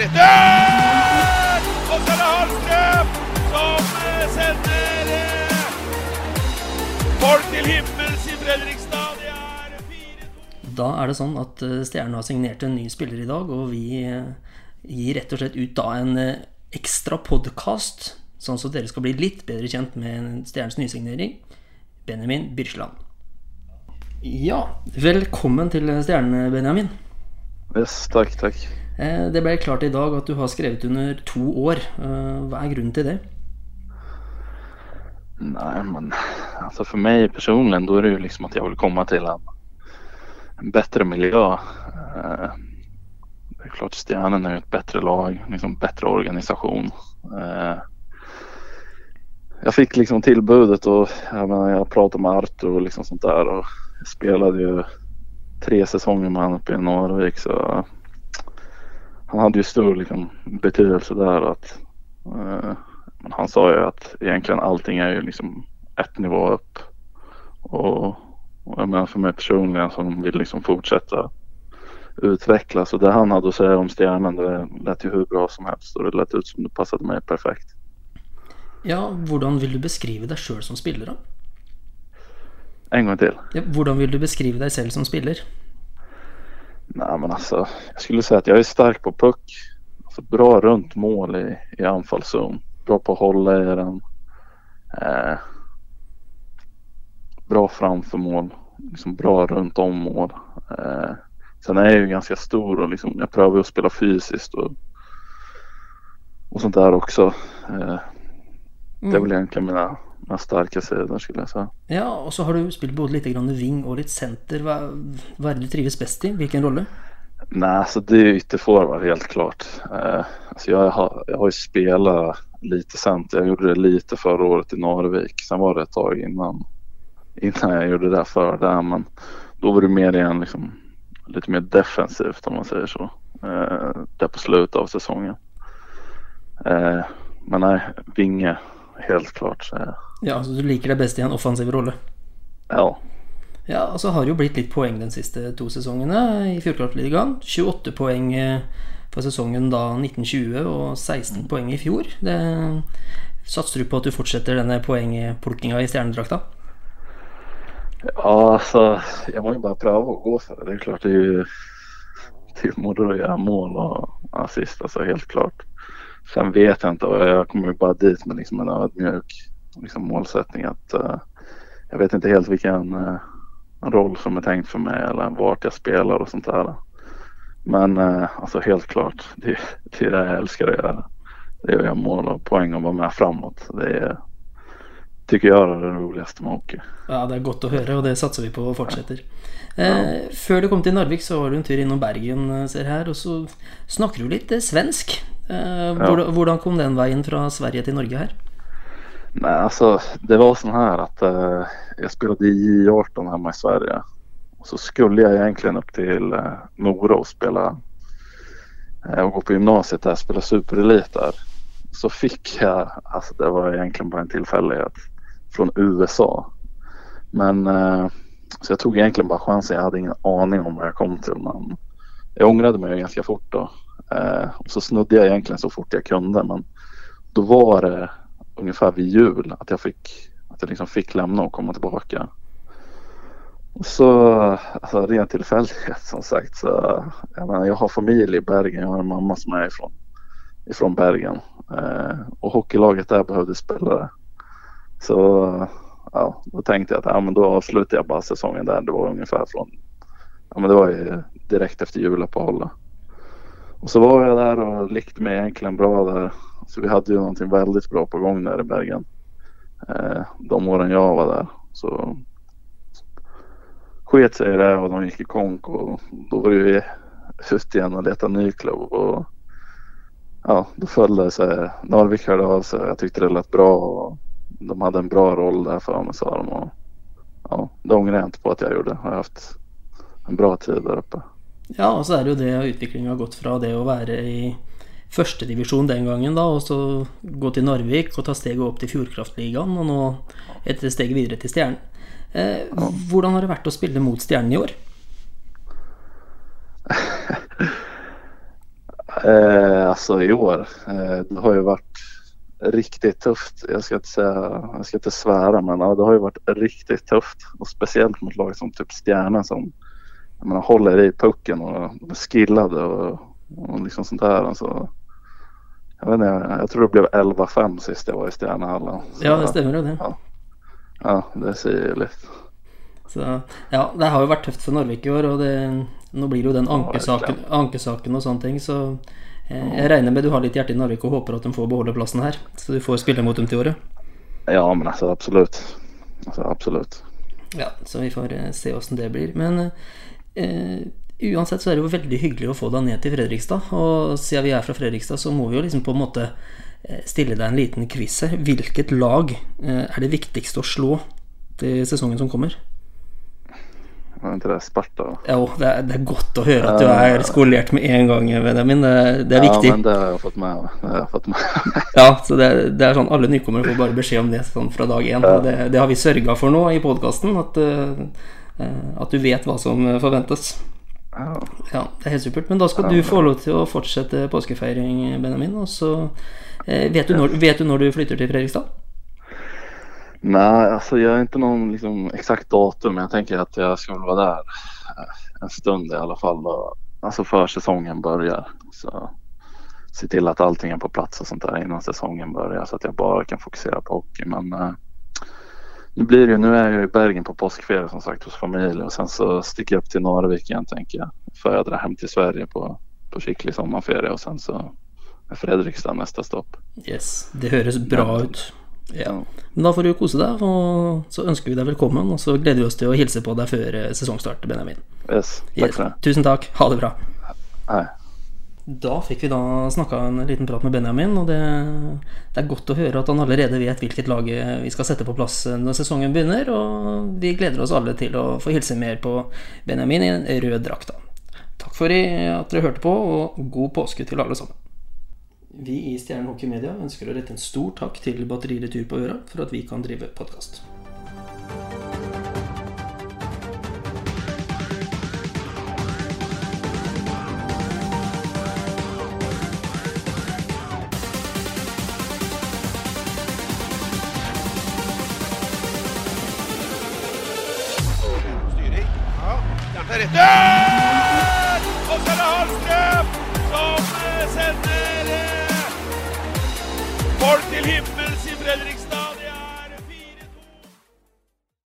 retur! Och så är det Hallström som eh, sänder eh, folk til himmels i Fredrikstad. Det 4-2. Da er det sånn at eh, Stjernen har signert en ny spiller i dag, og vi gir rett og slett ut da en ekstra podkast, sånn så dere skal bli litt bedre kjent med Stjernens nysignering, Benjamin Birsland. Ja, velkommen til Stjernen, Benjamin. Yes, tack, tack. Eh, det ble klart i dag at du har skrevet under to år. Eh, hva er grunnen til det? Nej, men alltså för mig personligen då är det ju liksom att jag vill komma till en, en bättre miljö. Eh, det är klart Stjärnen är ju ett bättre lag, liksom bättre organisation. Eh, jag fick liksom tillbudet och jag, menar, jag pratade med Artur och liksom sånt där och jag spelade ju tre säsonger med honom uppe i Norrvik så han hade ju stor liksom, betydelse där att eh, han sa ju att egentligen allting är ju liksom ett nivå upp. Och, och jag menar för mig personligen som vill liksom fortsätta utvecklas. Och det han hade att säga om stjärnan det lät ju hur bra som helst. Och det lät ut som det passade mig perfekt. Ja, hvordan vil du beskrive deg sjøl som da? En gång till. Ja, hvordan vil du beskrive deg selv som spiller? Nej men alltså jag skulle säga att jag är stark på puck. Alltså bra runt mål i, i anfallszon. Bra på att hålla i den. Eh, bra framför mål. Liksom bra runt om mål. Eh, sen är jag ju ganska stor och liksom, jag prövar att spela fysiskt och, och sånt där också. Eh, Det är väl egentligen mina, mina starka sidor skulle jag säga. Ja, og så har du spilt både litt grann wing og litt center. Hva, hva er det du trives best i? Hvilken rolle? Nej, alltså det är ytterforward helt klart. Eh, alltså jag, har, jag har ju spelat lite center. Jag gjorde det lite förra året i Norrvik. Sen var det ett tag innan, innan jag gjorde det för det. Men då var det mer igen liksom, lite mer defensivt om man säger så. Eh, där på slutet av säsongen. Eh, men nej, vinge helt klart. Så, Ja, altså Du liker deg best i en offensiv rolle? ja, Ja, og så har det jo blitt litt poeng de siste to sesongene i Fjordkraftligaen. 28 poeng eh, for sesongen da 1920 og 16 poeng i fjor. Det, satser du på at du fortsetter denne poengplukkinga i stjernedrakta? Ja, alltså jag må ju bara pröva att gå för det. Det är klart det är ju är moro att göra mål och assist, alltså helt klart. Sen vet jag inte jag kommer ju bara dit med liksom en ödmjuk liksom målsättning att eh, jag vet inte helt vilken eh, roll som är tänkt för mig eller vart jag spelar och sånt där. Men eh, alltså helt klart, det, det är det jag älskar att göra. Det är att göra mål och poäng och vara med framåt. Det är, tycker jag är det roligaste med hockey. Ja, det er godt å høre, og det satser vi på og fortsetter. Eh, før du kom til Narvik, så var du en tur innom Bergen, eh, ser her, og så snakker du litt eh, svensk. Eh, hvordan, hvordan kom den veien fra Sverige til Norge her? Nej, alltså det var så här att eh, jag spelade i J18 hemma i Sverige. Och så skulle jag egentligen upp till eh, Mora och spela eh, och gå på gymnasiet där, spela superelit där. Så fick jag, alltså det var egentligen bara en tillfällighet, från USA. Men eh, så jag tog egentligen bara chansen. Jag hade ingen aning om vad jag kom till. Men jag ångrade mig ganska fort då. Eh, och så snudde jag egentligen så fort jag kunde. Men då var det ungefär vid jul att jag fick, att jag liksom fick lämna och komma tillbaka. Och så, alltså rent tillfällighet som sagt så, jag menar jag har familj i Bergen, jag har en mamma som är ifrån, ifrån Bergen. Eh, och hockeylaget där behövde spelare. Så ja, då tänkte jag att ja, men då avslutar jag bara säsongen där. Det var ungefär från, ja men det var ju direkt efter juluppehållet. Och så var jag där och lekte mig egentligen bra där. Så vi hade ju någonting väldigt bra på gång där i Bergen. Eh, de åren jag var där. Så sket sig det och de gick i konk och då var det ju ut igen och leta ny klubb. Och, ja, då föll det sig. Narvik hörde av sig. Jag tyckte det lät bra och de hade en bra roll där för mig sa de. Och, ja, det ångrar jag inte på att jag gjorde. Jag har haft en bra tid där uppe. Ja, og så er det jo det utviklinga har gått fra det å være i førstedivisjon den gangen, da, og så gå til Narvik og ta steget opp til Fjordkraftligaen, og nå et steg videre til Stjernen. Eh, hvordan har det vært å spille mot Stjernen i år? Eh, alltså i år. Eh, det har ju varit riktigt tufft. Jag ska inte säga, jag ska inte svära men ja, det har ju varit riktigt tufft. Och speciellt mot lag som typ Stjärnan som jag menar, håller i pucken och de är skillade och, och liksom sånt där. Alltså, jag, vet inte, jag tror det blev 11-5 sist jag var i Stjärnahallen. Ja, det stämmer det. Ja, ja det säger lite. Så, ja, det har jo vært tøft for Narvik i år, og det, nå blir det jo den ankesaken, ankesaken sånne ting, så eh, jeg regner med du har litt hjerte i Narvik og håper at de får beholde plassen her. Så du får spille mot dem til året. Ja, men alltså absolut. Alltså, absolut. Ja, så vi får eh, se åssen det blir. Men eh, uansett så er det jo veldig hyggelig å få deg ned til Fredrikstad. Og siden vi er fra Fredrikstad, så må vi jo liksom på en måte eh, stille deg en liten quiz her. Hvilket lag eh, er det viktigste å slå til sesongen som kommer? Var inte det Sparta? Jo, det er, det er godt å høre at du er skolert med en gang, Benjamin. Det, det er viktig. Ja, men det har jeg fått med meg. Det. Ja, så det, det er sånn Alle nykommere får bare beskjed om det sånn fra dag én. Det, det har vi sørga for nå i podkasten. At, eh, at du vet hva som forventes. ja. Ja, Det er helt supert. Men da skal du få lov til å fortsette påskefeiring, Benjamin. Og så eh, vet, du når, vet du når du flytter til Fredrikstad? Nej, alltså jag är inte någon liksom, exakt datum men jag tänker att jag ska vara där eh, en stund i alla fall. Då. Alltså för säsongen börjar. Så se till att allting är på plats och sånt där innan säsongen börjar så att jag bara kan fokusera på hockey. Men eh, nu blir det ju, nu är jag i Bergen på påskferie som sagt hos familj och sen så sticker jag upp till Narvik igen tänker jag. För jag drar hem till Sverige på, på skicklig sommarferie och sen så är Fredrikstad nästa stopp. Yes, Det høres bra ut. Ja. Ja. Men da får du kose deg, og så ønsker vi deg velkommen. Og så gleder vi oss til å hilse på deg før eh, sesongstart, Benjamin. Yes, tack Yes. för det. Tusen takk. Ha det bra. Nej. Da fikk vi da snakka en liten prat med Benjamin, og det, det er godt å høre at han allerede vet hvilket lag vi skal sette på plass når sesongen begynner, og vi gleder oss alle til å få hilse mer på Benjamin i en rød drakt. Tack Takk for ni at dere hørte på, og god påske til alle sammen. Vi i Stjernen Hockey Media ønsker å rette en stor takk til Batteriretur på Øra for at vi kan drive podkast. Där är där! Och sen är det Hallström som eh, sänder eh, folk till himmels i Fredrikstad.